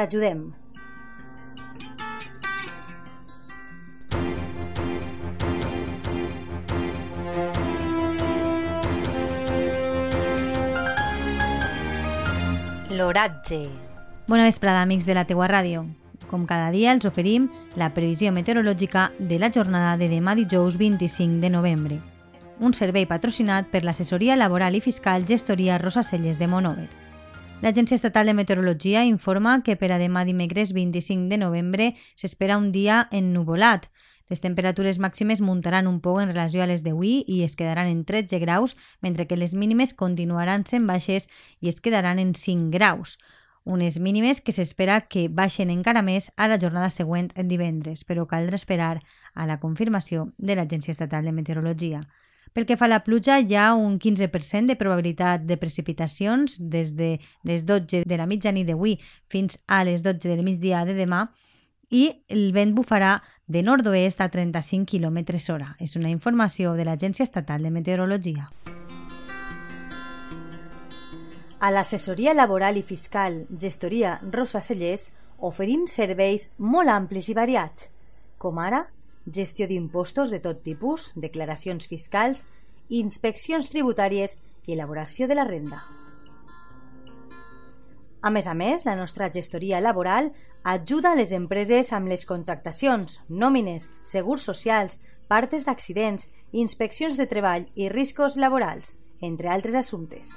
T'ajudem. L'oratge. Bona vesprada, amics de la teua ràdio. Com cada dia, els oferim la previsió meteorològica de la jornada de demà dijous 25 de novembre. Un servei patrocinat per l'assessoria laboral i fiscal gestoria Rosa Celles de Monover. L'Agència Estatal de Meteorologia informa que per a demà dimecres 25 de novembre s'espera un dia ennuvolat. Les temperatures màximes muntaran un poc en relació a les d'avui i es quedaran en 13 graus, mentre que les mínimes continuaran sent baixes i es quedaran en 5 graus. Unes mínimes que s'espera que baixen encara més a la jornada següent en divendres, però caldrà esperar a la confirmació de l'Agència Estatal de Meteorologia. Pel que fa a la pluja, hi ha un 15% de probabilitat de precipitacions des de les 12 de la mitjanit d'avui fins a les 12 del migdia de demà i el vent bufarà de nord-oest a 35 km hora. És una informació de l'Agència Estatal de Meteorologia. A l'assessoria laboral i fiscal Gestoria Rosa Cellers oferim serveis molt amplis i variats, com ara gestió d'impostos de tot tipus, declaracions fiscals, inspeccions tributàries i elaboració de la renda. A més a més, la nostra gestoria laboral ajuda a les empreses amb les contractacions, nòmines, segurs socials, partes d'accidents, inspeccions de treball i riscos laborals, entre altres assumptes.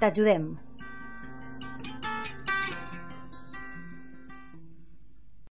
T'ajudem.